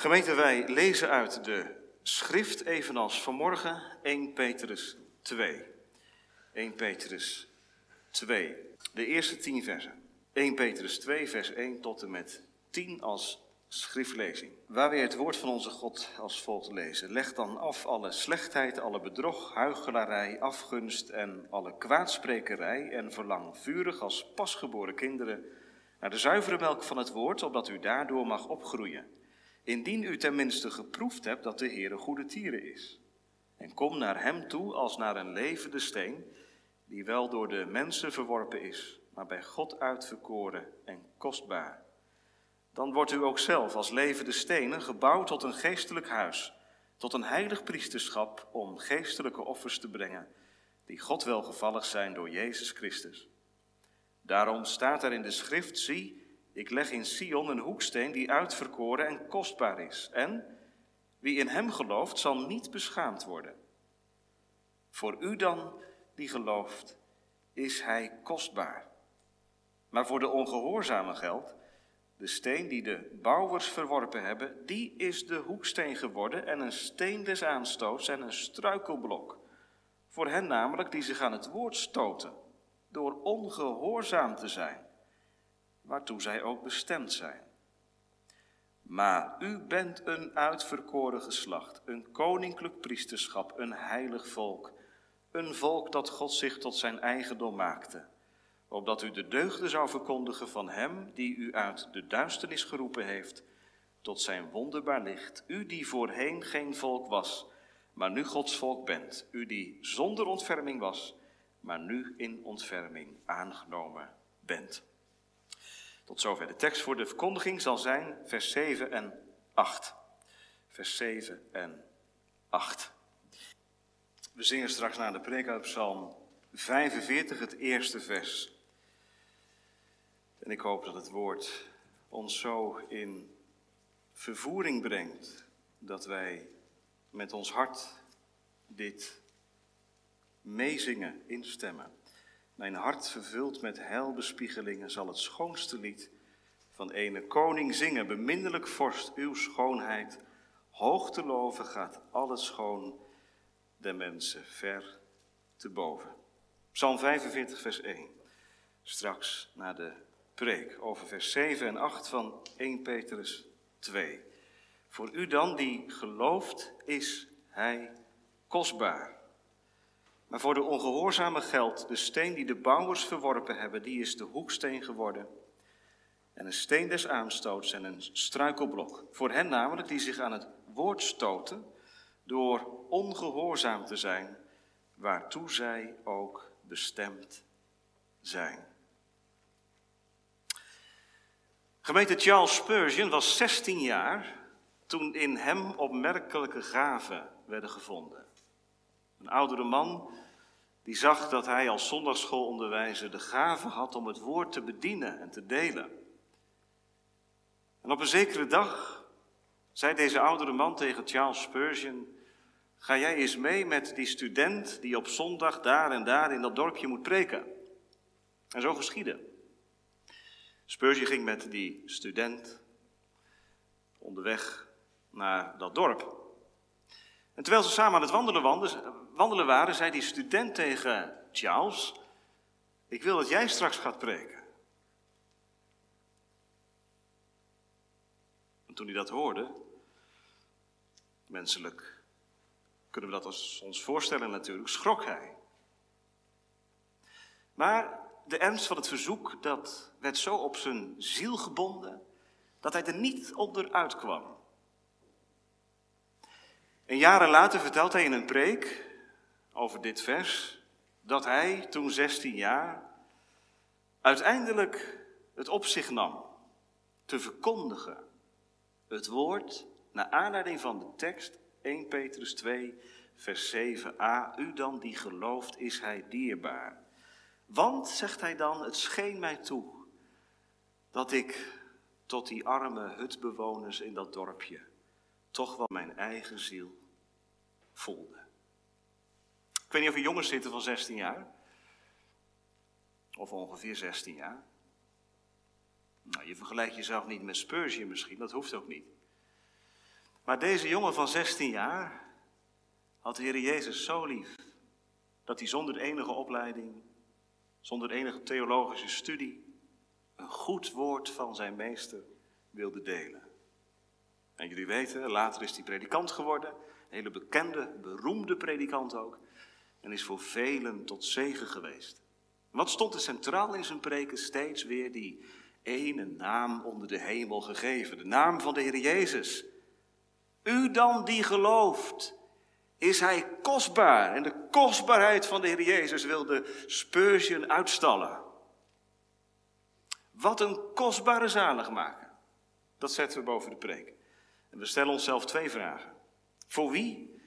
Gemeente, wij lezen uit de schrift evenals vanmorgen 1 Petrus 2. 1 Petrus 2, de eerste tien versen. 1 Petrus 2, vers 1 tot en met 10 als schriftlezing. Waar we het woord van onze God als volgt lezen. Leg dan af alle slechtheid, alle bedrog, huichelarij, afgunst en alle kwaadsprekerij en verlang vurig als pasgeboren kinderen naar de zuivere melk van het woord, opdat u daardoor mag opgroeien. Indien u tenminste geproefd hebt dat de Heer een goede tieren is. En kom naar hem toe als naar een levende steen, die wel door de mensen verworpen is, maar bij God uitverkoren en kostbaar. Dan wordt u ook zelf als levende stenen gebouwd tot een geestelijk huis, tot een heilig priesterschap om geestelijke offers te brengen, die God welgevallig zijn door Jezus Christus. Daarom staat er in de schrift, zie, ik leg in Sion een hoeksteen die uitverkoren en kostbaar is. En wie in hem gelooft, zal niet beschaamd worden. Voor u dan, die gelooft, is hij kostbaar. Maar voor de ongehoorzamen geldt, de steen die de bouwers verworpen hebben, die is de hoeksteen geworden en een steen des aanstoots en een struikelblok. Voor hen namelijk die zich aan het woord stoten, door ongehoorzaam te zijn waartoe zij ook bestemd zijn. Maar u bent een uitverkoren geslacht, een koninklijk priesterschap, een heilig volk, een volk dat God zich tot zijn eigendom maakte, opdat u de deugden zou verkondigen van Hem die u uit de duisternis geroepen heeft, tot zijn wonderbaar licht. U die voorheen geen volk was, maar nu Gods volk bent. U die zonder ontferming was, maar nu in ontferming aangenomen bent. Tot zover. De tekst voor de verkondiging zal zijn vers 7 en 8. Vers 7 en 8. We zingen straks naar de preek uit Psalm 45, het eerste vers. En ik hoop dat het woord ons zo in vervoering brengt dat wij met ons hart dit meezingen, instemmen. Mijn hart vervuld met heilbespiegelingen zal het schoonste lied van ene koning zingen. Beminnelijk vorst uw schoonheid, hoog te loven gaat al het schoon der mensen ver te boven. Psalm 45, vers 1. Straks na de preek over vers 7 en 8 van 1 Petrus 2. Voor u dan die gelooft, is hij kostbaar. Maar voor de ongehoorzame geldt, de steen die de bouwers verworpen hebben, die is de hoeksteen geworden. En een steen des aanstoots en een struikelblok. Voor hen namelijk die zich aan het woord stoten door ongehoorzaam te zijn, waartoe zij ook bestemd zijn. Gemeente Charles Spurgeon was 16 jaar toen in hem opmerkelijke gaven werden gevonden. Een oudere man die zag dat hij als zondagschoolonderwijzer de gave had om het woord te bedienen en te delen. En op een zekere dag zei deze oudere man tegen Charles Spurgeon: Ga jij eens mee met die student die op zondag daar en daar in dat dorpje moet preken? En zo geschiedde. Spurgeon ging met die student onderweg naar dat dorp. En terwijl ze samen aan het wandelen, wandelen waren, zei die student tegen Charles: Ik wil dat jij straks gaat preken. En toen hij dat hoorde, menselijk kunnen we dat ons voorstellen natuurlijk, schrok hij. Maar de ernst van het verzoek, dat werd zo op zijn ziel gebonden, dat hij er niet onder uitkwam. En jaren later vertelt hij in een preek over dit vers dat hij toen 16 jaar uiteindelijk het op zich nam te verkondigen. Het woord naar aanleiding van de tekst 1 Petrus 2 vers 7a. U dan die gelooft is hij dierbaar. Want, zegt hij dan, het scheen mij toe dat ik tot die arme hutbewoners in dat dorpje toch wel mijn eigen ziel voelde. Ik weet niet of er jongens zitten van 16 jaar. Of ongeveer 16 jaar. Nou, je vergelijkt jezelf niet met Spurgeon misschien, dat hoeft ook niet. Maar deze jongen van 16 jaar had de Heer Jezus zo lief dat hij zonder enige opleiding, zonder enige theologische studie, een goed woord van zijn meester wilde delen. En jullie weten, later is hij predikant geworden, een hele bekende, beroemde predikant ook, en is voor velen tot zegen geweest. Wat stond er centraal in zijn preken? Steeds weer die ene naam onder de hemel gegeven, de naam van de Heer Jezus. U dan die gelooft, is hij kostbaar. En de kostbaarheid van de Heer Jezus wilde Spurgeon uitstallen. Wat een kostbare zaligmaker. Dat zetten we boven de preek. En we stellen onszelf twee vragen. Voor wie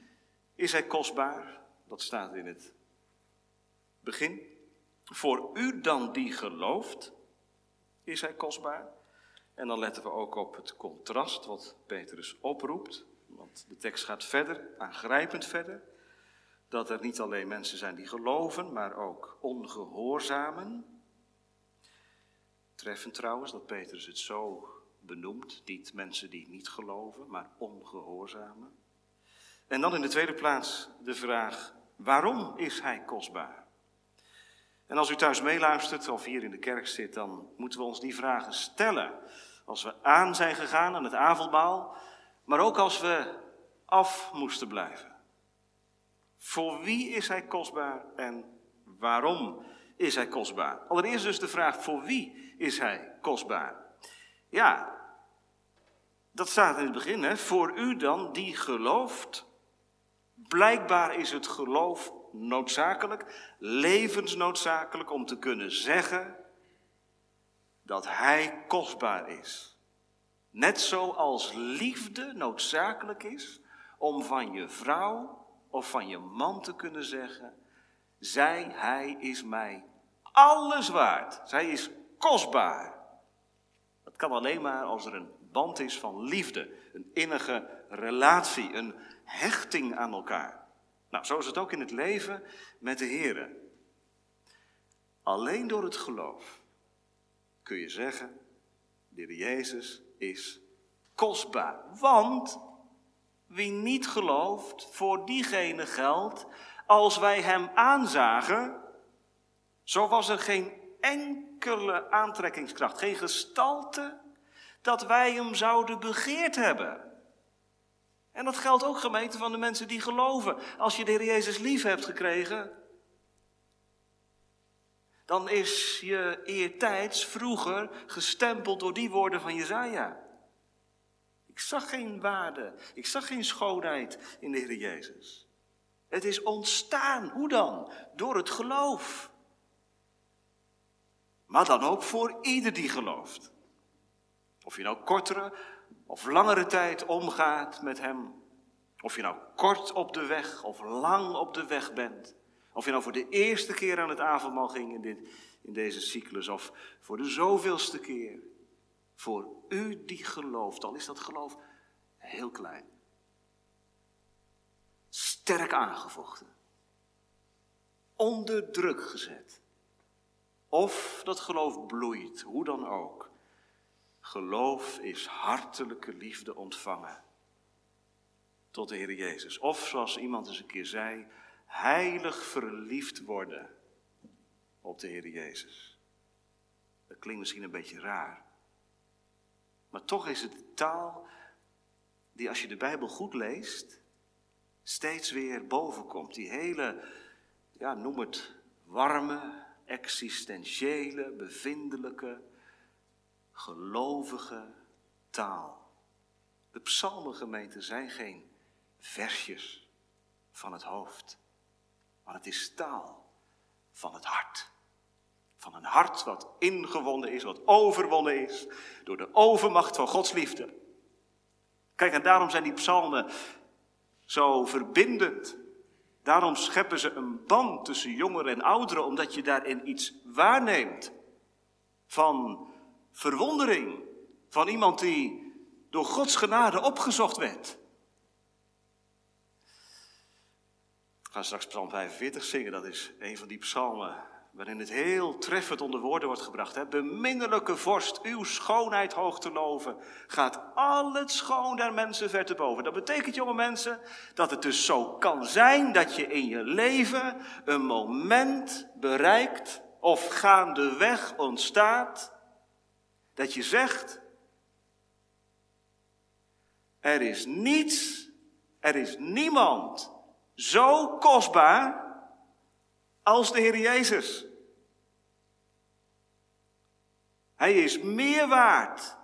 is hij kostbaar? Dat staat in het begin. Voor u dan die gelooft, is hij kostbaar. En dan letten we ook op het contrast wat Petrus oproept. Want de tekst gaat verder, aangrijpend verder. Dat er niet alleen mensen zijn die geloven, maar ook ongehoorzamen. Treffend trouwens dat Petrus het zo benoemt. Niet mensen die niet geloven, maar ongehoorzamen. En dan in de tweede plaats de vraag, waarom is hij kostbaar? En als u thuis meeluistert of hier in de kerk zit, dan moeten we ons die vragen stellen. Als we aan zijn gegaan aan het avondmaal, maar ook als we af moesten blijven. Voor wie is hij kostbaar en waarom is hij kostbaar? Allereerst dus de vraag, voor wie is hij kostbaar? Ja, dat staat in het begin, hè? voor u dan die gelooft. Blijkbaar is het geloof noodzakelijk, levensnoodzakelijk om te kunnen zeggen dat Hij kostbaar is. Net zoals liefde noodzakelijk is om van je vrouw of van je man te kunnen zeggen, zij, hij is mij alles waard. Zij is kostbaar. Dat kan alleen maar als er een band is van liefde, een innige relatie, een hechting aan elkaar. Nou, zo is het ook in het leven met de Heer. Alleen door het geloof kun je zeggen, de Jezus is kostbaar. Want wie niet gelooft, voor diegene geldt, als wij hem aanzagen, zo was er geen enkele aantrekkingskracht, geen gestalte, dat wij hem zouden begeerd hebben. En dat geldt ook gemeente van de mensen die geloven. Als je de Heer Jezus lief hebt gekregen, dan is je eertijds vroeger gestempeld door die woorden van Jezaja. Ik zag geen waarde, ik zag geen schoonheid in de Heer Jezus. Het is ontstaan, hoe dan? Door het geloof. Maar dan ook voor ieder die gelooft. Of je nou kortere of langere tijd omgaat met Hem. Of je nou kort op de weg of lang op de weg bent. Of je nou voor de eerste keer aan het avondmaal ging in, dit, in deze cyclus. Of voor de zoveelste keer. Voor u die gelooft, al is dat geloof heel klein. Sterk aangevochten. Onder druk gezet. Of dat geloof bloeit, hoe dan ook. Geloof is hartelijke liefde ontvangen tot de Heer Jezus. Of zoals iemand eens een keer zei, heilig verliefd worden op de Heer Jezus. Dat klinkt misschien een beetje raar. Maar toch is het taal die als je de Bijbel goed leest, steeds weer bovenkomt. Die hele, ja, noem het warme, existentiële, bevindelijke, gelovige taal. De psalmengemeenten zijn geen versjes van het hoofd, maar het is taal van het hart. Van een hart wat ingewonnen is, wat overwonnen is door de overmacht van Gods liefde. Kijk, en daarom zijn die psalmen zo verbindend. Daarom scheppen ze een band tussen jongeren en ouderen, omdat je daarin iets waarneemt van verwondering van iemand die door Gods genade opgezocht werd. We gaan straks Psalm 45 zingen, dat is een van die psalmen waarin het heel treffend onder woorden wordt gebracht. Hè? Beminnelijke vorst, uw schoonheid hoog te loven, gaat al het schoon der mensen ver te boven. Dat betekent, jonge mensen, dat het dus zo kan zijn dat je in je leven een moment bereikt of gaandeweg ontstaat, dat je zegt, er is niets, er is niemand zo kostbaar als de Heer Jezus. Hij is meer waard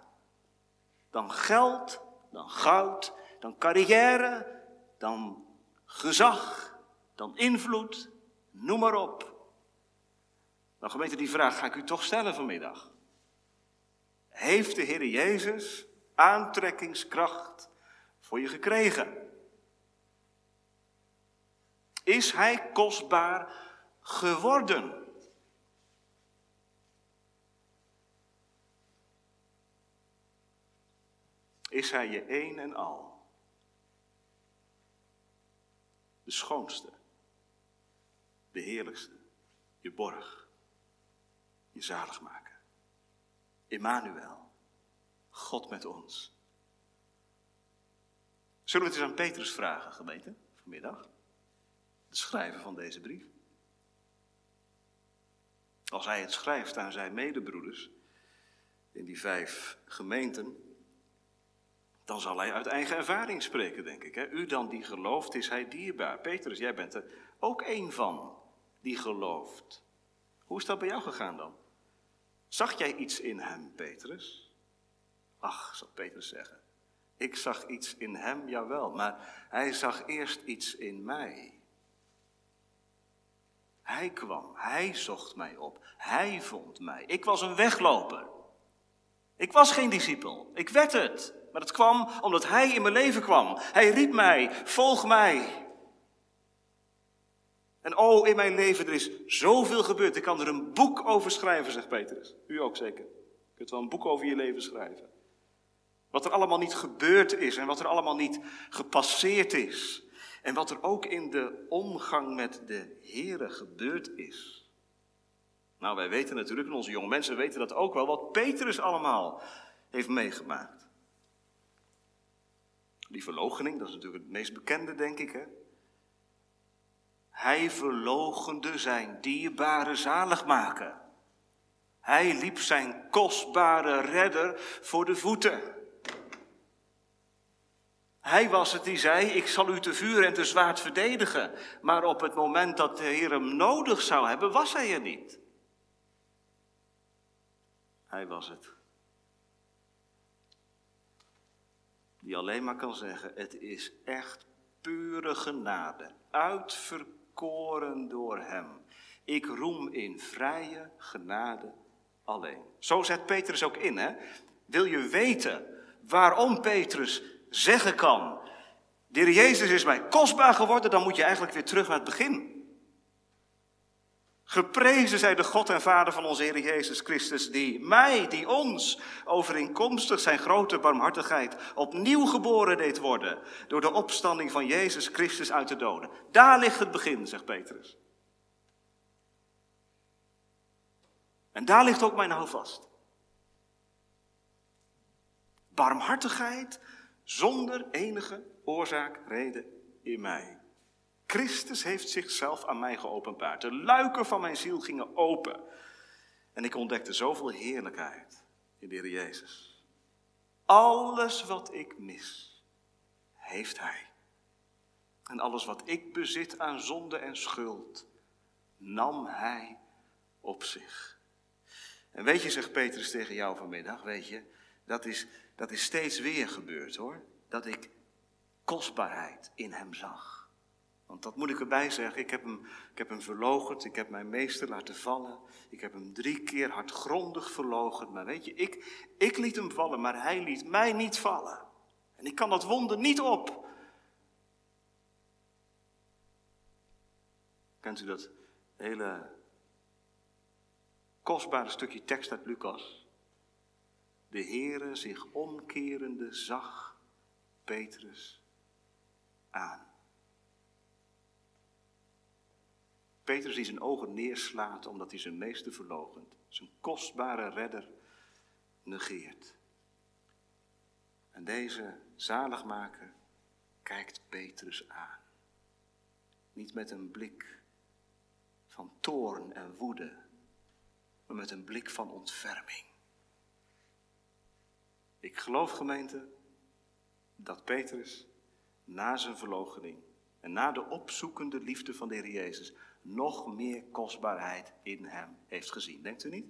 dan geld, dan goud, dan carrière, dan gezag, dan invloed, noem maar op. Nou gemeente, die vraag ga ik u toch stellen vanmiddag. Heeft de Heer Jezus aantrekkingskracht voor je gekregen? Is Hij kostbaar geworden. Is hij je een en al? De schoonste, de heerlijkste, je borg, je zaligmaker. Immanuel, God met ons. Zullen we het eens aan Petrus vragen, gemeente, vanmiddag? De schrijver van deze brief. Als hij het schrijft aan zijn medebroeders in die vijf gemeenten, dan zal hij uit eigen ervaring spreken, denk ik. Hè? U dan die gelooft, is hij dierbaar. Petrus, jij bent er ook één van die gelooft. Hoe is dat bij jou gegaan dan? Zag jij iets in hem, Petrus? Ach, zal Petrus zeggen. Ik zag iets in hem, jawel, maar hij zag eerst iets in mij. Hij kwam, hij zocht mij op, hij vond mij. Ik was een wegloper. Ik was geen discipel, ik werd het. Maar het kwam omdat hij in mijn leven kwam. Hij riep mij, volg mij. En oh, in mijn leven, er is zoveel gebeurd. Ik kan er een boek over schrijven, zegt Petrus. U ook zeker. Je kunt wel een boek over je leven schrijven. Wat er allemaal niet gebeurd is en wat er allemaal niet gepasseerd is. En wat er ook in de omgang met de Here gebeurd is. Nou, wij weten natuurlijk, en onze jonge mensen weten dat ook wel, wat Petrus allemaal heeft meegemaakt. Die verloochening, dat is natuurlijk het meest bekende, denk ik. Hè? Hij verloochende zijn dierbare zaligmaker. Hij liep zijn kostbare redder voor de voeten. Hij was het die zei, ik zal u te vuur en te zwaard verdedigen. Maar op het moment dat de Heer hem nodig zou hebben, was hij er niet. Hij was het. Die alleen maar kan zeggen, het is echt pure genade, uitverkoren door hem. Ik roem in vrije genade alleen. Zo zet Petrus ook in, hè? Wil je weten waarom Petrus zeggen kan, de Jezus is mij kostbaar geworden, dan moet je eigenlijk weer terug naar het begin. Geprezen zij de God en Vader van onze Heer Jezus Christus, die mij, die ons, overeenkomstig zijn grote barmhartigheid, opnieuw geboren deed worden door de opstanding van Jezus Christus uit de doden. Daar ligt het begin, zegt Petrus. En daar ligt ook mijn houvast. Barmhartigheid zonder enige oorzaak, reden in mij. Christus heeft zichzelf aan mij geopenbaard. De luiken van mijn ziel gingen open. En ik ontdekte zoveel heerlijkheid in de Heer Jezus. Alles wat ik mis, heeft Hij. En alles wat ik bezit aan zonde en schuld, nam Hij op zich. En weet je, zegt Petrus tegen jou vanmiddag, weet je, dat is, dat is steeds weer gebeurd hoor. Dat ik kostbaarheid in hem zag. Want dat moet ik erbij zeggen. Ik heb hem, ik heb hem. Ik heb mijn meester laten vallen. Ik heb hem drie keer hardgrondig verlogend. Maar weet je, ik, ik liet hem vallen, maar hij liet mij niet vallen. En ik kan dat wonder niet op. Kent u dat hele kostbare stukje tekst uit Lucas? de Heere zich omkerende zag Petrus aan. Petrus die zijn ogen neerslaat omdat hij zijn meester verloochent. Zijn kostbare redder negeert. En deze zaligmaker kijkt Petrus aan. Niet met een blik van toorn en woede, maar met een blik van ontferming. Ik geloof, gemeente, dat Petrus na zijn verloochening en na de opzoekende liefde van de Heer Jezus nog meer kostbaarheid in hem heeft gezien. Denkt u niet?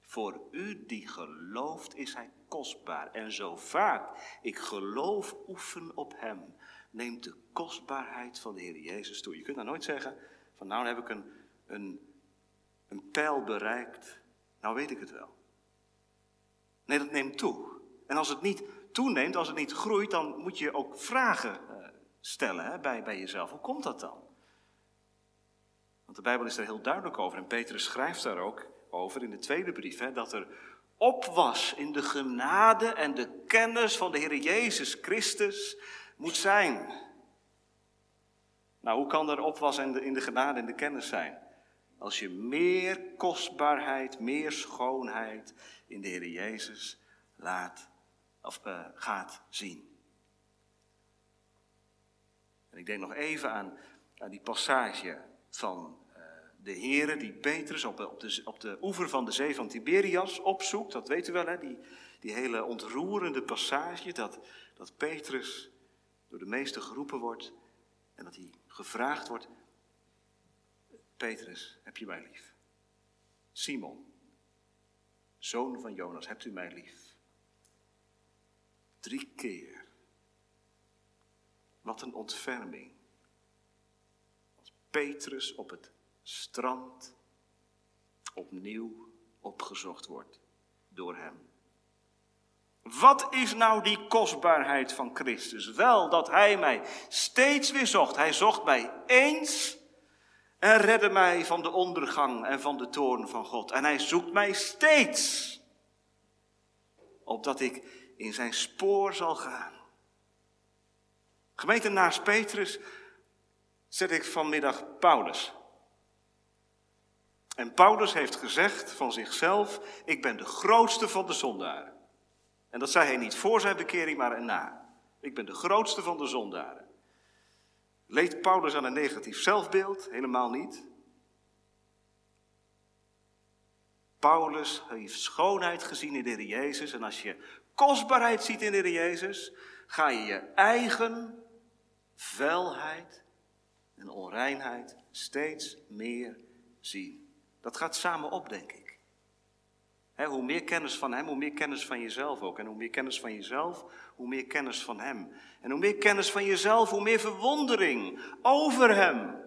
Voor u die gelooft is hij kostbaar. En zo vaak ik geloof oefen op hem, neemt de kostbaarheid van de Heer Jezus toe. Je kunt nou nooit zeggen, van nou heb ik een, een, een pijl bereikt, nou weet ik het wel. Nee, dat neemt toe. En als het niet toeneemt, als het niet groeit, dan moet je ook vragen eh, stellen hè, bij, bij jezelf. Hoe komt dat dan? Want de Bijbel is er heel duidelijk over en Petrus schrijft daar ook over in de tweede brief, hè, dat er op was in de genade en de kennis van de Heer Jezus Christus moet zijn. Nou, hoe kan er opwas in de, in de genade en de kennis zijn? Als je meer kostbaarheid, meer schoonheid in de Heer Jezus laat, of, uh, gaat zien. En ik denk nog even aan, aan die passage van de Heere die Petrus op, op, de, op de oever van de zee van Tiberias opzoekt. Dat weet u wel, hè? Die, die hele ontroerende passage dat, dat Petrus door de meesten geroepen wordt en dat hij gevraagd wordt, Petrus, heb je mij lief? Simon, zoon van Jonas, hebt u mij lief? Drie keer. Wat een ontferming. Als Petrus op het strand opnieuw opgezocht wordt door hem. Wat is nou die kostbaarheid van Christus? Wel dat hij mij steeds weer zocht. Hij zocht mij eens en redde mij van de ondergang en van de toorn van God. En hij zoekt mij steeds, opdat ik in zijn spoor zal gaan. Gemeente naast Petrus zet ik vanmiddag Paulus. En Paulus heeft gezegd van zichzelf, ik ben de grootste van de zondaren. En dat zei hij niet voor zijn bekering, maar erna. Ik ben de grootste van de zondaren. Leed Paulus aan een negatief zelfbeeld? Helemaal niet. Paulus heeft schoonheid gezien in de Heer Jezus. En als je kostbaarheid ziet in de Heer Jezus, ga je je eigen vuilheid en onreinheid steeds meer zien. Dat gaat samen op, denk ik. hoe meer kennis van Hem, hoe meer kennis van jezelf ook. En hoe meer kennis van jezelf, hoe meer kennis van Hem. En hoe meer kennis van jezelf, hoe meer verwondering over Hem.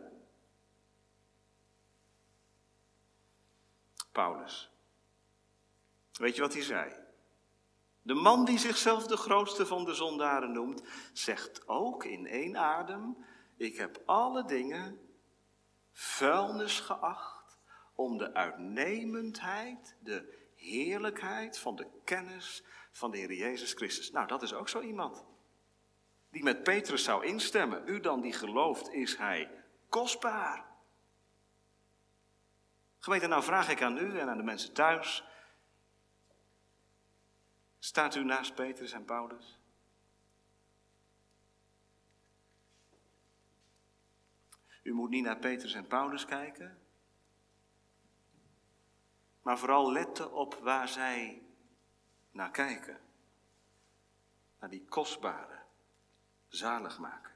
Paulus. Weet je wat hij zei? De man die zichzelf de grootste van de zondaren noemt, zegt ook in één adem: Ik heb alle dingen vuilnis geacht om de uitnemendheid, de heerlijkheid van de kennis van de Heer Jezus Christus. Nou, dat is ook zo iemand. Die met Petrus zou instemmen. U dan die gelooft, is hij kostbaar. Gemeente, nou vraag ik aan u en aan de mensen thuis. Staat u naast Petrus en Paulus? U moet niet naar Petrus en Paulus kijken, maar vooral letten op waar zij naar kijken. Naar die kostbare, zalig maken.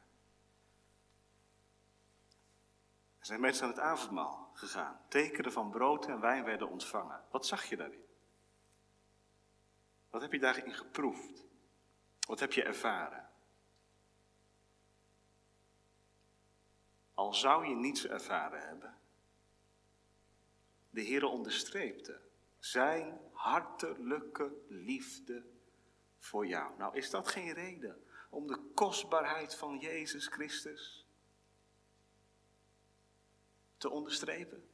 Er zijn mensen aan het avondmaal gegaan. Tekenen van brood en wijn werden ontvangen. Wat zag je daarin? Wat heb je daarin geproefd? Wat heb je ervaren? Al zou je niets ervaren hebben, de Heer onderstreepte zijn hartelijke liefde voor jou. Nou, is dat geen reden om de kostbaarheid van Jezus Christus te onderstrepen?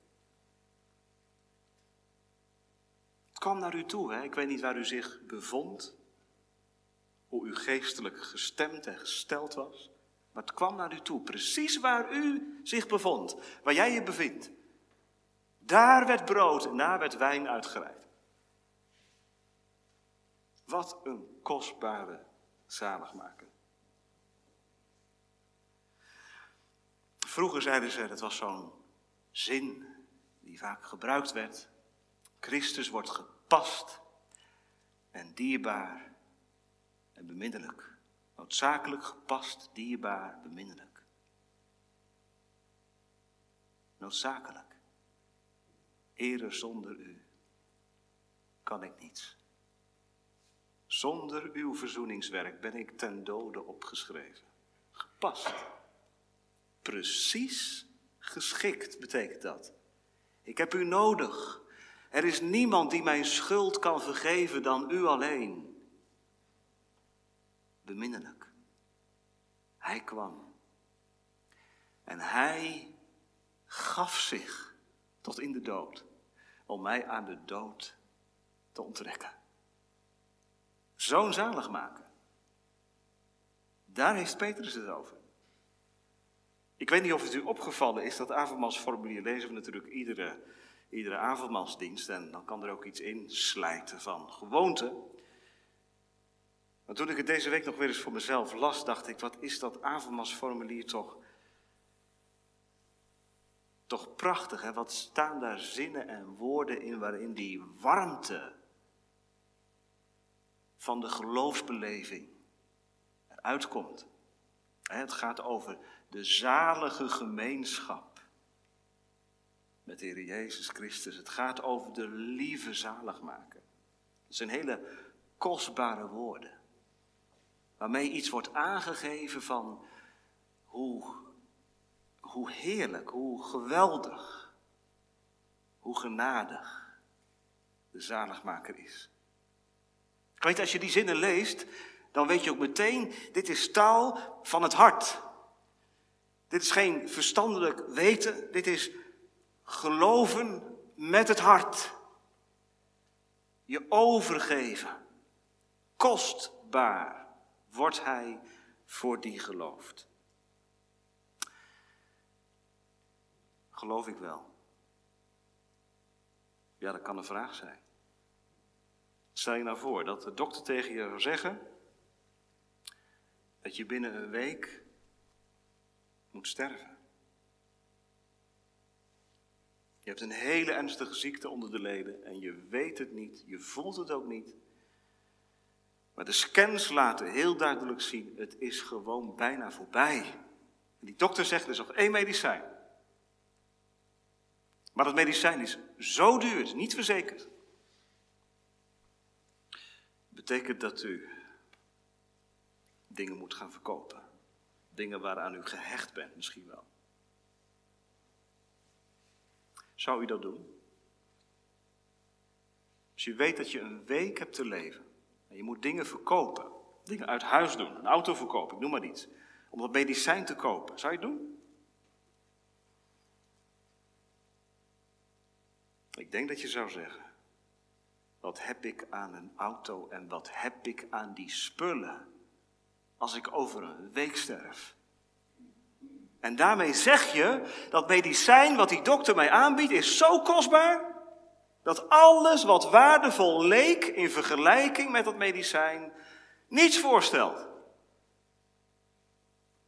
Het kwam naar u toe, hè? ik weet niet waar u zich bevond, hoe u geestelijk gestemd en gesteld was. Maar het kwam naar u toe, precies waar u zich bevond, waar jij je bevindt. Daar werd brood en daar werd wijn uitgereikt. Wat een kostbare zaligmaker. Vroeger zeiden ze, dat was zo'n zin die vaak gebruikt werd. Christus wordt gepast en dierbaar en beminnelijk. Noodzakelijk gepast, dierbaar, beminnelijk. Noodzakelijk. Ere zonder u kan ik niets. Zonder uw verzoeningswerk ben ik ten dode opgeschreven. Gepast. Precies geschikt betekent dat. Ik heb u nodig. Er is niemand die mijn schuld kan vergeven dan u alleen. Beminnelijk. Hij kwam. En hij gaf zich tot in de dood om mij aan de dood te onttrekken. Zo'n zalig maken. Daar heeft Petrus het over. Ik weet niet of het u opgevallen is, dat avondmaalsformulier lezen we natuurlijk iedere, iedere avondmaalsdienst. En dan kan er ook iets in slijten van gewoonte. Maar toen ik het deze week nog weer eens voor mezelf las, dacht ik, wat is dat avondmaalsformulier toch, toch prachtig. Hè? Wat staan daar zinnen en woorden in waarin die warmte van de geloofsbeleving eruit komt. Het gaat over de zalige gemeenschap met de Heer Jezus Christus. Het gaat over de lieve zaligmaker. Dat zijn hele kostbare woorden. Waarmee iets wordt aangegeven van hoe, hoe heerlijk, hoe geweldig, hoe genadig de zaligmaker is. Ik weet, als je die zinnen leest, dan weet je ook meteen, dit is taal van het hart. Dit is geen verstandelijk weten, dit is geloven met het hart. Je overgeven. Kostbaar wordt hij voor die gelooft. Geloof ik wel? Ja, dat kan een vraag zijn. Stel je nou voor dat de dokter tegen je zou zeggen dat je binnen een week moet sterven. Je hebt een hele ernstige ziekte onder de leden en je weet het niet, je voelt het ook niet. Maar de scans laten heel duidelijk zien, het is gewoon bijna voorbij. En die dokter zegt, er is nog één medicijn. Maar dat medicijn is zo duur, niet verzekerd. Betekent dat u dingen moet gaan verkopen. Dingen waaraan u gehecht bent misschien wel. Zou u dat doen? Als je weet dat je een week hebt te leven en je moet dingen verkopen, dingen uit huis doen, een auto verkopen, ik noem maar iets, om dat medicijn te kopen, zou je het doen? Ik denk dat je zou zeggen, wat heb ik aan een auto en wat heb ik aan die spullen als ik over een week sterf. En daarmee zeg je dat medicijn wat die dokter mij aanbiedt is zo kostbaar dat alles wat waardevol leek in vergelijking met dat medicijn niets voorstelt.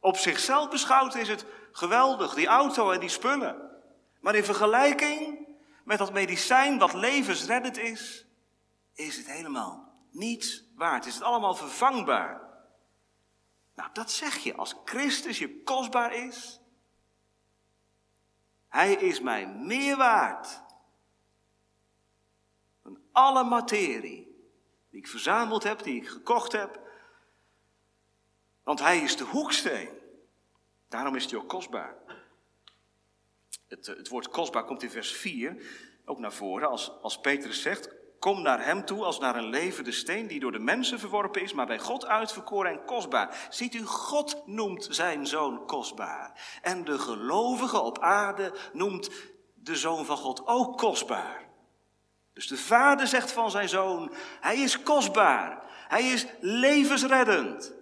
Op zichzelf beschouwd is het geweldig, die auto en die spullen. Maar in vergelijking met dat medicijn wat levensreddend is, is het helemaal niets waard. Is het allemaal vervangbaar. Nou, dat zeg je als Christus je kostbaar is. Hij is mij meer waard dan alle materie die ik verzameld heb, die ik gekocht heb. Want hij is de hoeksteen. Daarom is hij ook kostbaar. Het, het woord kostbaar komt in vers 4 ook naar voren als, als Petrus zegt, Kom naar hem toe als naar een levende steen die door de mensen verworpen is, maar bij God uitverkoren en kostbaar. Ziet u, God noemt zijn zoon kostbaar. En de gelovige op aarde noemt de zoon van God ook kostbaar. Dus de vader zegt van zijn zoon, hij is kostbaar. Hij is levensreddend.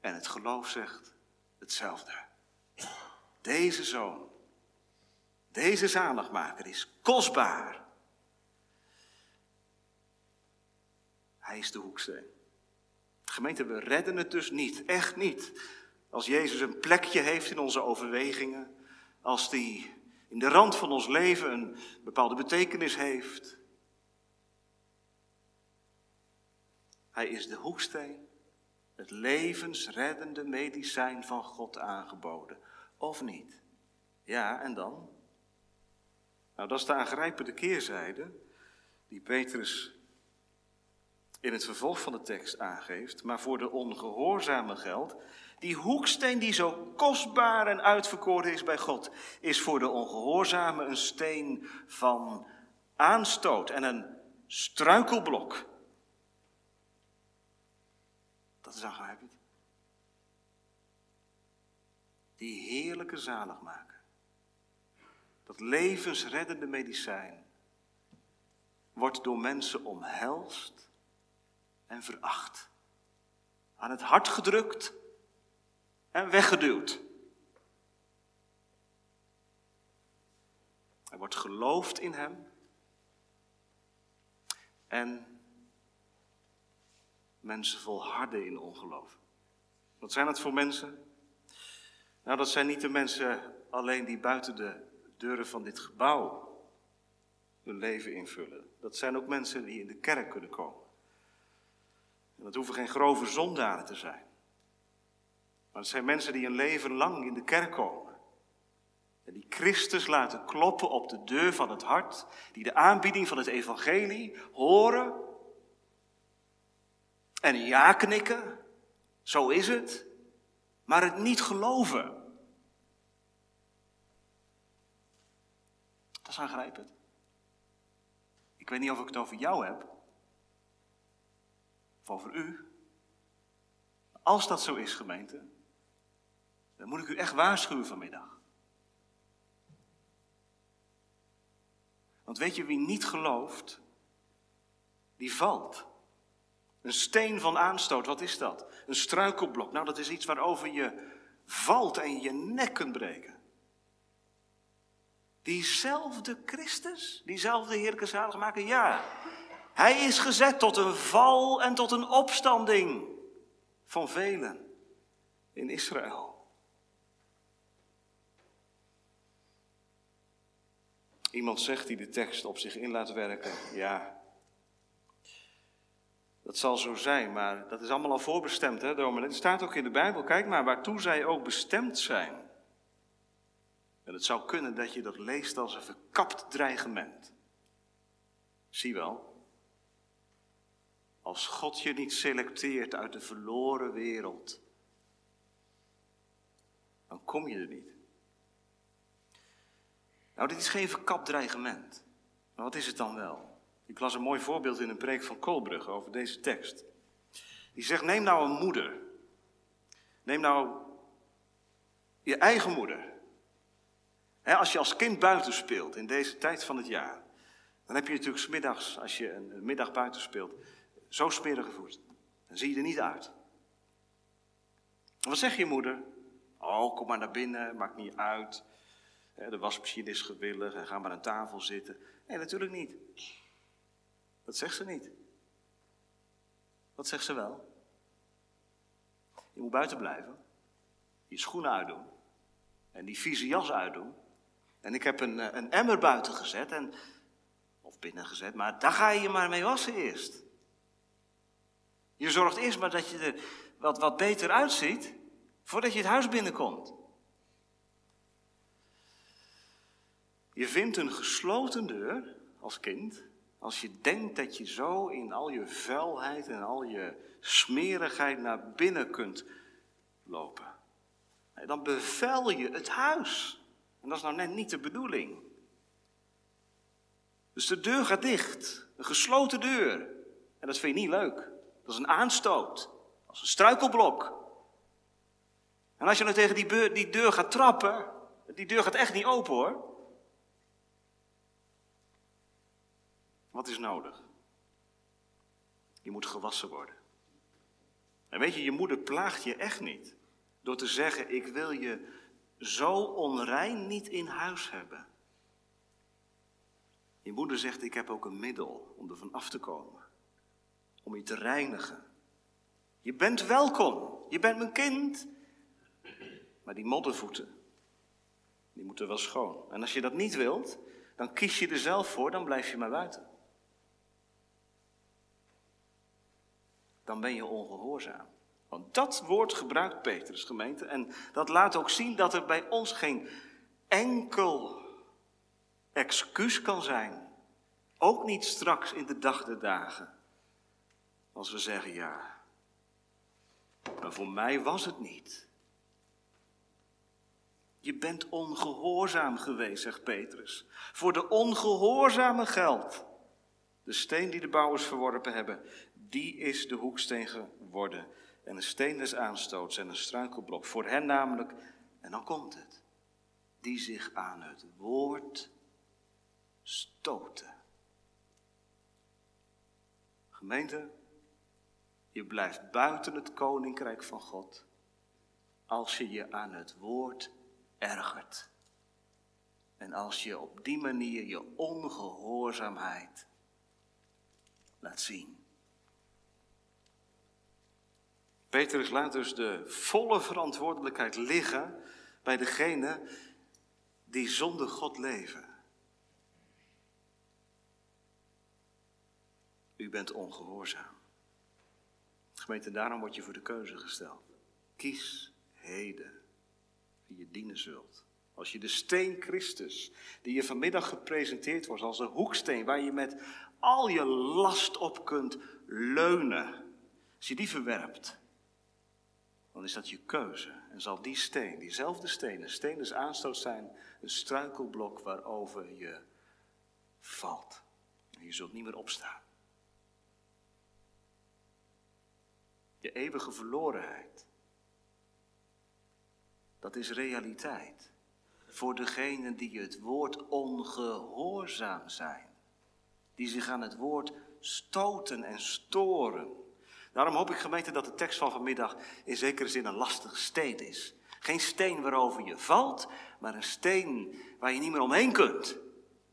En het geloof zegt hetzelfde. Deze zoon, deze zaligmaker is kostbaar. Hij is de hoeksteen. Gemeente, we redden het dus niet, echt niet. Als Jezus een plekje heeft in onze overwegingen, als die in de rand van ons leven een bepaalde betekenis heeft. Hij is de hoeksteen, het levensreddende medicijn van God aangeboden. Of niet? Ja, en dan? Nou, dat is de aangrijpende keerzijde die Petrus in het vervolg van de tekst aangeeft, maar voor de ongehoorzame geldt, die hoeksteen die zo kostbaar en uitverkoren is bij God, is voor de ongehoorzame een steen van aanstoot en een struikelblok. Dat is aangrijpend. Die heerlijke zaligmaker, dat levensreddende medicijn, wordt door mensen omhelst en veracht. Aan het hart gedrukt en weggeduwd. Er wordt geloofd in hem. En mensen volharden in ongeloof. Wat zijn dat voor mensen? Nou, dat zijn niet de mensen alleen die buiten de deuren van dit gebouw hun leven invullen. Dat zijn ook mensen die in de kerk kunnen komen. En dat hoeven geen grove zondaren te zijn. Maar het zijn mensen die een leven lang in de kerk komen. En die Christus laten kloppen op de deur van het hart. Die de aanbieding van het evangelie horen. En ja knikken. Zo is het. Maar het niet geloven. Dat is aangrijpend. Ik weet niet of ik het over jou heb. Of over u. Als dat zo is, gemeente, dan moet ik u echt waarschuwen vanmiddag. Want weet je wie niet gelooft, die valt. Een steen van aanstoot, wat is dat? Een struikelblok. Nou, dat is iets waarover je valt en je nek kunt breken. Diezelfde Christus, diezelfde heerlijke zaligmaker, ja. Hij is gezet tot een val en tot een opstanding van velen in Israël. Iemand zegt die de tekst op zich in laat werken, ja, dat zal zo zijn, maar dat is allemaal al voorbestemd, hè, dominee? Het staat ook in de Bijbel, kijk maar, waartoe zij ook bestemd zijn. En het zou kunnen dat je dat leest als een verkapt dreigement. Zie wel, als God je niet selecteert uit de verloren wereld, dan kom je er niet. Nou, dit is geen verkapt dreigement. Maar wat is het dan wel? Ik las een mooi voorbeeld in een preek van Kolbrug over deze tekst. Die zegt: Neem nou een moeder. Neem nou je eigen moeder. als je als kind buiten speelt in deze tijd van het jaar, dan heb je natuurlijk smiddags, als je een middag buiten speelt, zo smerige voet. Dan zie je er niet uit. Wat zeg je moeder? Oh, kom maar naar binnen, maakt niet uit. De wasmachine is gewillig en ga maar aan tafel zitten. Nee, natuurlijk niet. Dat zegt ze niet. Wat zegt ze wel? Je moet buiten blijven. Je schoenen uitdoen. En die vieze jas uitdoen. En ik heb een, eh, een emmer buiten gezet. En, of binnen gezet. Maar daar ga je je maar mee wassen eerst. Je zorgt eerst maar dat je er wat, wat beter uitziet. Voordat je het huis binnenkomt. Je vindt een gesloten deur als kind als je denkt dat je zo in al je vuilheid en al je smerigheid naar binnen kunt lopen. Dan bevel je het huis. En dat is nou net niet de bedoeling. Dus de deur gaat dicht. Een gesloten deur. En dat vind je niet leuk. Dat is een aanstoot. Als een struikelblok. En als je nou tegen die, die deur gaat trappen, die deur gaat echt niet open hoor. Wat is nodig? Je moet gewassen worden. En weet je, je moeder plaagt je echt niet. Door te zeggen, ik wil je zo onrein niet in huis hebben. Je moeder zegt, ik heb ook een middel om er van af te komen. Om je te reinigen. Je bent welkom. Je bent mijn kind. Maar die moddervoeten, die moeten wel schoon. En als je dat niet wilt, dan kies je er zelf voor, dan blijf je maar buiten. Dan ben je ongehoorzaam. Want dat woord gebruikt Petrus, gemeente. En dat laat ook zien dat er bij ons geen enkel excuus kan zijn. Ook niet straks in de dag der dagen. Als we zeggen ja. Maar voor mij was het niet. Je bent ongehoorzaam geweest, zegt Petrus. Voor de ongehoorzame geldt. De steen die de bouwers verworpen hebben, die is de hoeksteen geworden. En een steen des aanstoots en een struikelblok. Voor hen namelijk, en dan komt het, die zich aan het woord stoten. Gemeente, je blijft buiten het koninkrijk van God als je je aan het woord ergert. En als je op die manier je ongehoorzaamheid laat zien. Petrus laat dus de volle verantwoordelijkheid liggen bij degene die zonder God leven. U bent ongehoorzaam. Gemeente, daarom word je voor de keuze gesteld. Kies heden wie je dienen zult. Als je de steen Christus, die je vanmiddag gepresenteerd wordt als een hoeksteen waar je met al je last op kunt leunen, als je die verwerpt, dan is dat je keuze. En zal die steen, diezelfde steen, een steen aanstoot zijn, een struikelblok waarover je valt. En je zult niet meer opstaan. Je eeuwige verlorenheid. Dat is realiteit. Voor degenen die het woord ongehoorzaam zijn. Die zich aan het woord stoten en storen. Daarom hoop ik gemeente dat de tekst van vanmiddag in zekere zin een lastige steen is. Geen steen waarover je valt, maar een steen waar je niet meer omheen kunt.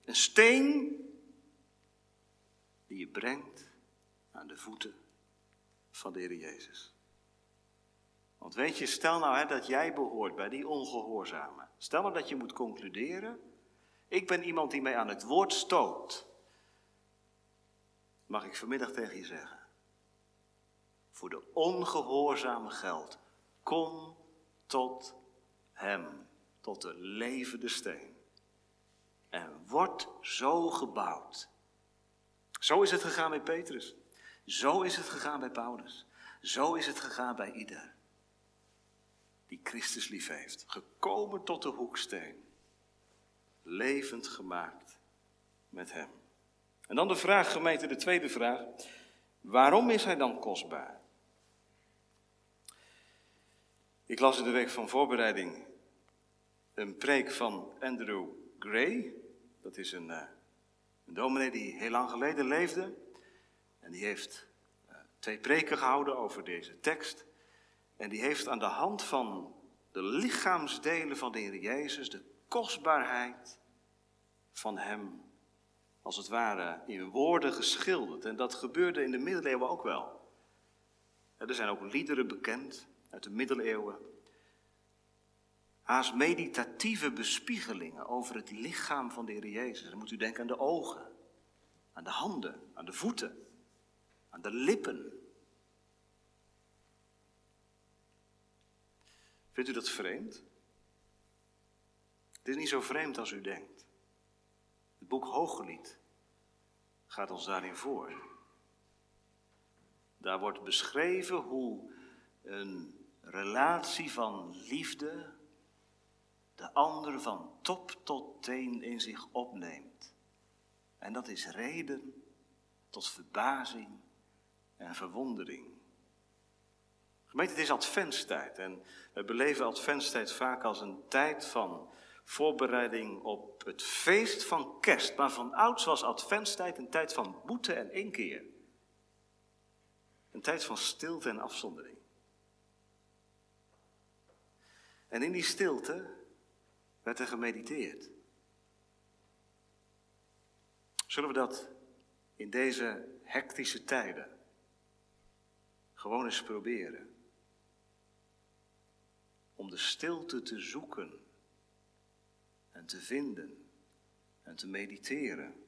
Een steen die je brengt aan de voeten van de Heer Jezus. Want weet je, stel nou hè, dat jij behoort bij die ongehoorzame. Stel nou dat je moet concluderen, ik ben iemand die mij aan het woord stoot. Mag ik vanmiddag tegen je zeggen, voor de ongehoorzame geld. Kom tot Hem, tot de levende steen. En word zo gebouwd. Zo is het gegaan bij Petrus. Zo is het gegaan bij Paulus. Zo is het gegaan bij ieder die Christus lief heeft. Gekomen tot de hoeksteen. Levend gemaakt met Hem. En dan de vraag, gemeente, de tweede vraag. Waarom is Hij dan kostbaar? Ik las in de week van voorbereiding een preek van Andrew Gray. Dat is een, uh, dominee die heel lang geleden leefde. En die heeft uh, twee preken gehouden over deze tekst. En die heeft aan de hand van de lichaamsdelen van de Heer Jezus de kostbaarheid van Hem, als het ware, in woorden geschilderd. En dat gebeurde in de middeleeuwen ook wel. Er zijn ook liederen bekend uit de middeleeuwen. Haast meditatieve bespiegelingen over het lichaam van de Heer Jezus. Dan moet u denken aan de ogen, aan de handen, aan de voeten, aan de lippen. Vindt u dat vreemd? Het is niet zo vreemd als u denkt. Het boek Hooglied gaat ons daarin voor. Daar wordt beschreven hoe een relatie van liefde de ander van top tot teen in zich opneemt. En dat is reden tot verbazing en verwondering. Gemeente, het is adventstijd en we beleven adventstijd vaak als een tijd van voorbereiding op het feest van kerst. Maar van ouds was adventstijd een tijd van boete en inkeer. Een tijd van stilte en afzondering. En in die stilte werd er gemediteerd. Zullen we dat in deze hectische tijden gewoon eens proberen? Om de stilte te zoeken en te vinden en te mediteren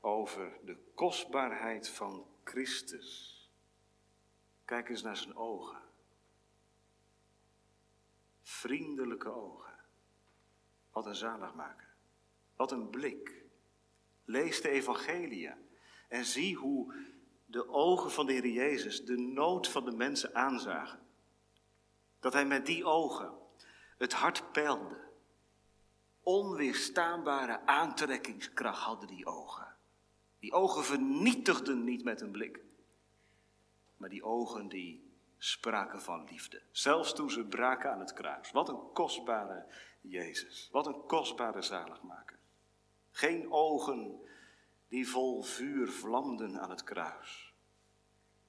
over de kostbaarheid van Christus. Kijk eens naar zijn ogen. Vriendelijke ogen. Wat een zaligmaker. Wat een blik. Lees de evangelie en zie hoe de ogen van de Heer Jezus de nood van de mensen aanzagen. Dat hij met die ogen het hart peilde. Onweerstaanbare aantrekkingskracht hadden die ogen. Die ogen vernietigden niet met een blik, maar die ogen die spraken van liefde. Zelfs toen ze braken aan het kruis. Wat een kostbare Jezus. Wat een kostbare zaligmaker. Geen ogen die vol vuur vlamden aan het kruis,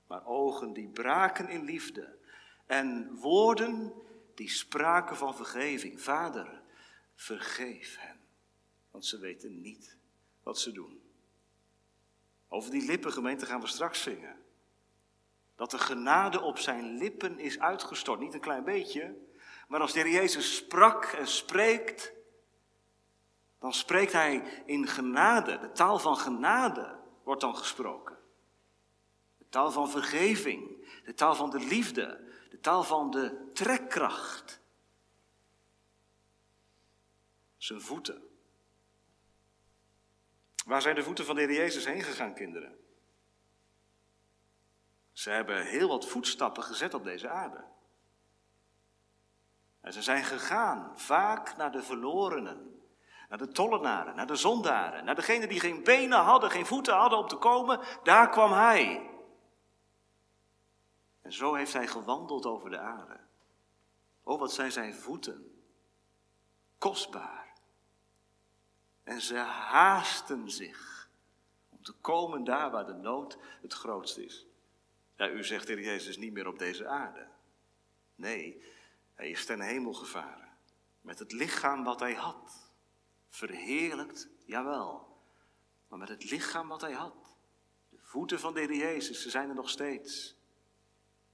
maar ogen die braken in liefde en woorden die spraken van vergeving. Vader, vergeef hen, want ze weten niet wat ze doen. Over die lippengemeente gaan we straks zingen. Dat de genade op zijn lippen is uitgestort. Niet een klein beetje, maar als de Jezus sprak en spreekt, dan spreekt hij in genade. De taal van genade wordt dan gesproken. De taal van vergeving, de taal van de liefde, de taal van de trekkracht. Zijn voeten. Waar zijn de voeten van de Jezus heen gegaan, kinderen? Ze hebben heel wat voetstappen gezet op deze aarde. En ze zijn gegaan, vaak naar de verlorenen, naar de tollenaren, naar de zondaren, naar degenen die geen benen hadden, geen voeten hadden om te komen. Daar kwam hij. En zo heeft hij gewandeld over de aarde. Oh, wat zijn zijn voeten. Kostbaar. En ze haasten zich om te komen daar waar de nood het grootst is. Ja, u zegt, Heer Jezus, niet meer op deze aarde. Nee, hij is ten hemel gevaren. Met het lichaam wat hij had. Verheerlijkt, jawel. Maar met het lichaam wat hij had. De voeten van de Heer Jezus, ze zijn er nog steeds.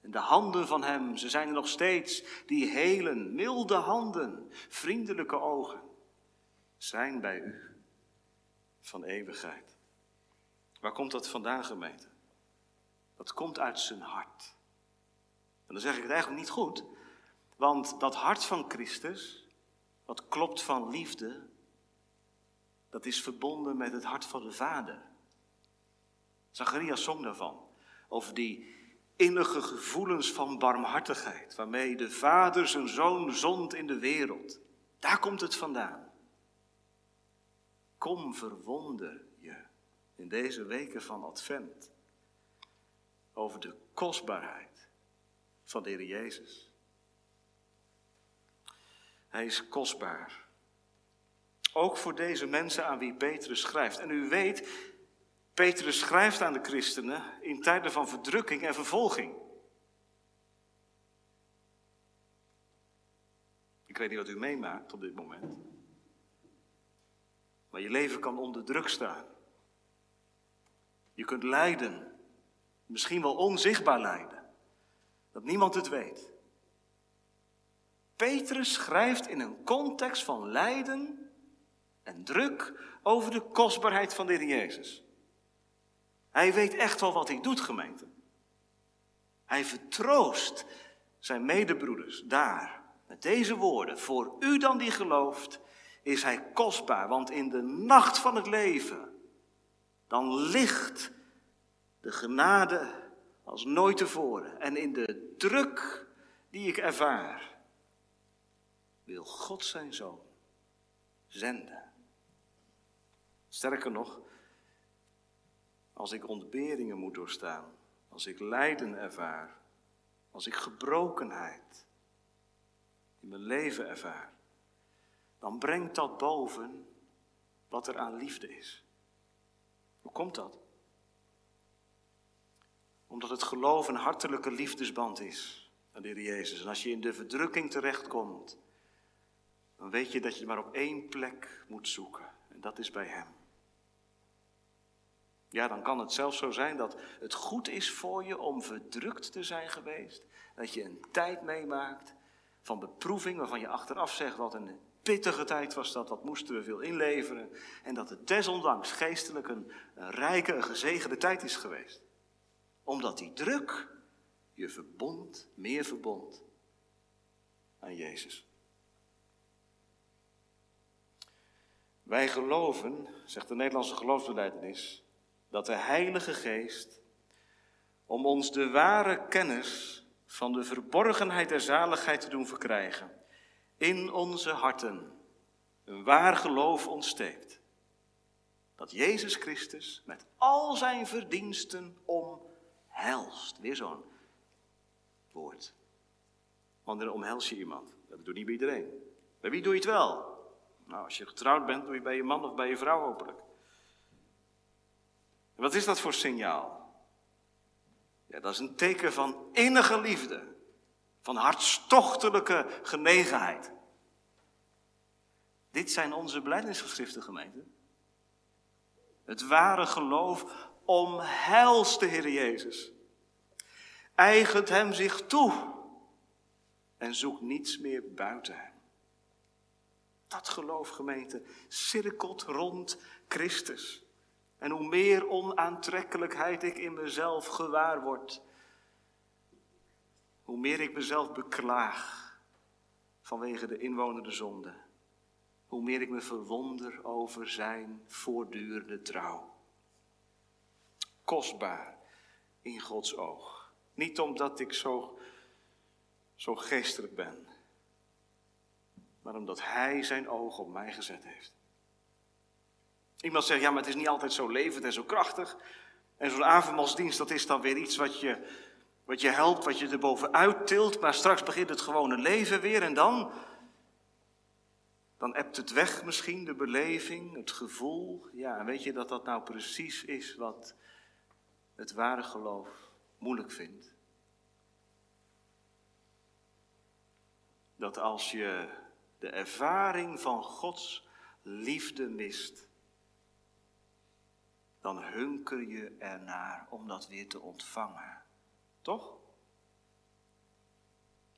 En de handen van hem, ze zijn er nog steeds. Die helen, milde handen, vriendelijke ogen. Zijn bij u van eeuwigheid. Waar komt dat vandaan, gemeente? Dat komt uit zijn hart. En dan zeg ik het eigenlijk niet goed, want dat hart van Christus, wat klopt van liefde, dat is verbonden met het hart van de Vader. Zacharias zong daarvan, over die innige gevoelens van barmhartigheid, waarmee de Vader zijn zoon zond in de wereld. Daar komt het vandaan. Kom verwonder je in deze weken van Advent over de kostbaarheid van de Heer Jezus. Hij is kostbaar. Ook voor deze mensen aan wie Petrus schrijft. En u weet, Petrus schrijft aan de christenen in tijden van verdrukking en vervolging. Ik weet niet wat u meemaakt op dit moment. Maar je leven kan onder druk staan. Je kunt lijden. Misschien wel onzichtbaar lijden. Dat niemand het weet. Petrus schrijft in een context van lijden en druk over de kostbaarheid van Heer Jezus. Hij weet echt wel wat hij doet, gemeente. Hij vertroost zijn medebroeders daar met deze woorden. Voor u dan die gelooft, is hij kostbaar, want in de nacht van het leven, dan ligt de genade als nooit tevoren. En in de druk die ik ervaar, wil God zijn zoon zenden. Sterker nog, als ik ontberingen moet doorstaan, als ik lijden ervaar, als ik gebrokenheid in mijn leven ervaar, dan brengt dat boven wat er aan liefde is. Hoe komt dat? Omdat het geloof een hartelijke liefdesband is aan de Heer Jezus. En als je in de verdrukking terechtkomt, dan weet je dat je maar op één plek moet zoeken. En dat is bij Hem. Ja, dan kan het zelfs zo zijn dat het goed is voor je om verdrukt te zijn geweest. Dat je een tijd meemaakt van beproeving waarvan je achteraf zegt wat een pittige tijd was dat, wat moesten we veel inleveren. En dat het desondanks geestelijk een, een rijke, een gezegende tijd is geweest. Omdat die druk je verbond, meer verbond aan Jezus. Wij geloven, zegt de Nederlandse geloofsbeleidenis, dat de Heilige Geest, om ons de ware kennis van de verborgenheid der zaligheid te doen verkrijgen, in onze harten een waar geloof ontsteekt. Dat Jezus Christus met al zijn verdiensten omhelst. Weer zo'n woord. Wanneer omhels je iemand? Dat doet niet bij iedereen. Bij wie doe je het wel? Nou, als je getrouwd bent, doe je bij je man of bij je vrouw hopelijk. Wat is dat voor signaal? Ja, dat is een teken van innige liefde, van hartstochtelijke genegenheid. Dit zijn onze blijdingsgeschriften, gemeente. Het ware geloof omhelst de Heer Jezus. Eigent hem zich toe en zoekt niets meer buiten hem. Dat geloof, gemeente, cirkelt rond Christus. En hoe meer onaantrekkelijkheid ik in mezelf gewaar word, hoe meer ik mezelf beklaag vanwege de inwonende zonde, hoe meer ik me verwonder over zijn voortdurende trouw. Kostbaar in Gods oog. Niet omdat ik zo, zo geestelijk ben, maar omdat Hij zijn oog op mij gezet heeft. Iemand zegt, ja, maar het is niet altijd zo levend en zo krachtig. En zo'n avondmaalsdienst, dat is dan weer iets wat je, wat je helpt, wat je er bovenuit tilt. Maar straks begint het gewone leven weer en dan... Dan ebt het weg misschien, de beleving, het gevoel. Ja, en weet je dat dat nou precies is wat het ware geloof moeilijk vindt? Dat als je de ervaring van Gods liefde mist, dan hunker je ernaar om dat weer te ontvangen. Toch?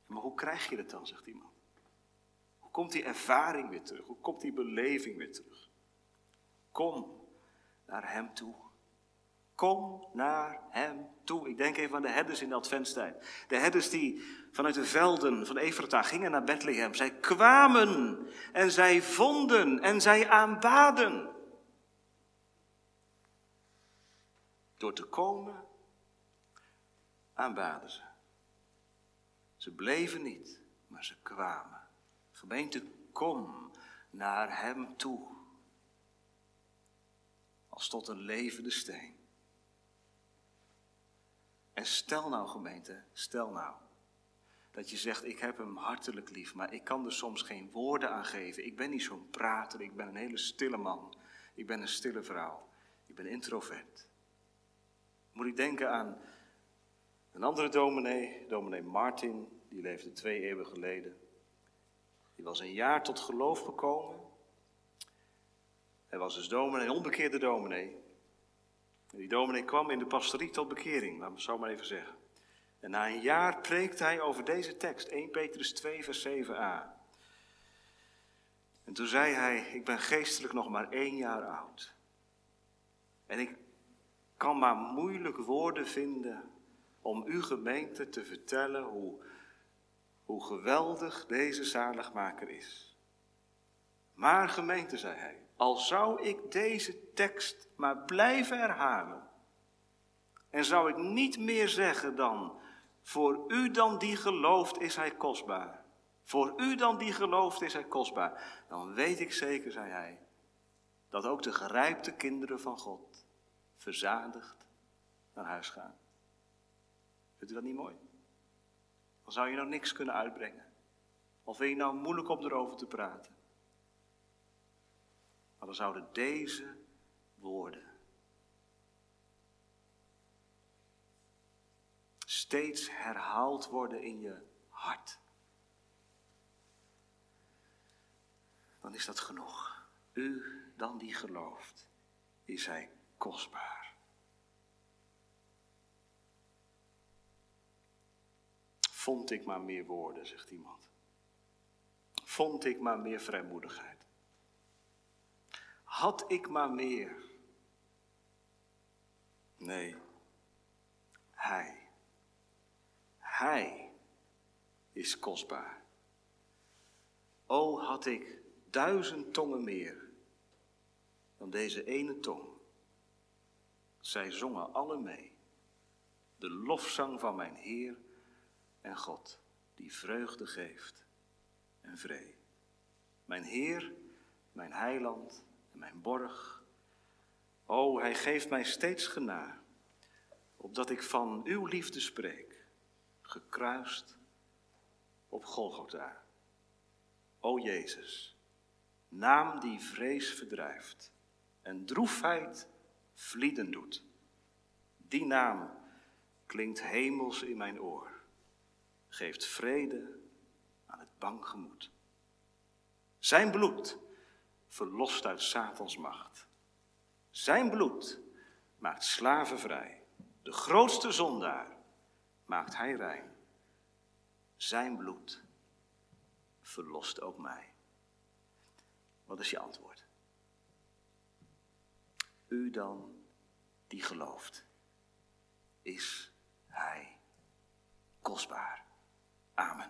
Maar hoe krijg je dat dan, zegt iemand? Hoe komt die ervaring weer terug? Hoe komt die beleving weer terug? Kom naar Hem toe. Kom naar Hem toe. Ik denk even aan de herders in de adventstijd. De herders die vanuit de velden van Efrata gingen naar Bethlehem. Zij kwamen en zij vonden en zij aanbaden. Door te komen aanbaden ze. Ze bleven niet, maar ze kwamen. Gemeente, kom naar Hem toe. Als tot een levende steen. En stel nou, gemeente, stel nou. Dat je zegt, ik heb hem hartelijk lief, maar ik kan er soms geen woorden aan geven. Ik ben niet zo'n prater, ik ben een hele stille man. Ik ben een stille vrouw. Ik ben introvert. Moet ik denken aan een andere dominee, dominee Martin, die leefde twee eeuwen geleden. Die was een jaar tot geloof gekomen. Hij was dus dominee, onbekeerde dominee. En die dominee kwam in de pastorie tot bekering, laat me zo maar even zeggen. En na een jaar preekt hij over deze tekst, 1 Petrus 2, vers 7a. En toen zei hij, ik ben geestelijk nog maar één jaar oud. En ik kan maar moeilijk woorden vinden om uw gemeente te vertellen hoe, hoe geweldig deze zaligmaker is. Maar gemeente, zei hij, al zou ik deze tekst maar blijven herhalen, en zou ik niet meer zeggen dan, voor u dan die gelooft is hij kostbaar. Voor u dan die gelooft is hij kostbaar. Dan weet ik zeker, zei hij, dat ook de gerijpte kinderen van God verzadigd naar huis gaan. Vindt u dat niet mooi? Dan zou je nou niks kunnen uitbrengen. Of vind je nou moeilijk om erover te praten. Maar dan zouden deze woorden steeds herhaald worden in je hart. Dan is dat genoeg. U dan die gelooft, is hij kostbaar. Vond ik maar meer woorden, zegt iemand. Vond ik maar meer vrijmoedigheid. Had ik maar meer. Nee, Hij. Hij is kostbaar. O, had ik duizend tongen meer dan deze ene tong. Zij zongen alle mee. De lofzang van mijn Heer en God, die vreugde geeft en vrede. Mijn Heer, mijn heiland mijn borg. O, hij geeft mij steeds gena, opdat ik van uw liefde spreek, gekruist op Golgotha. O Jezus, naam die vrees verdrijft en droefheid vlieden doet. Die naam klinkt hemels in mijn oor, geeft vrede aan het bang gemoed. Zijn bloed verlost uit Satans macht. Zijn bloed maakt slaven vrij. De grootste zondaar maakt hij rein. Zijn bloed verlost ook mij. Wat is je antwoord? U dan die gelooft, is hij kostbaar. Amen.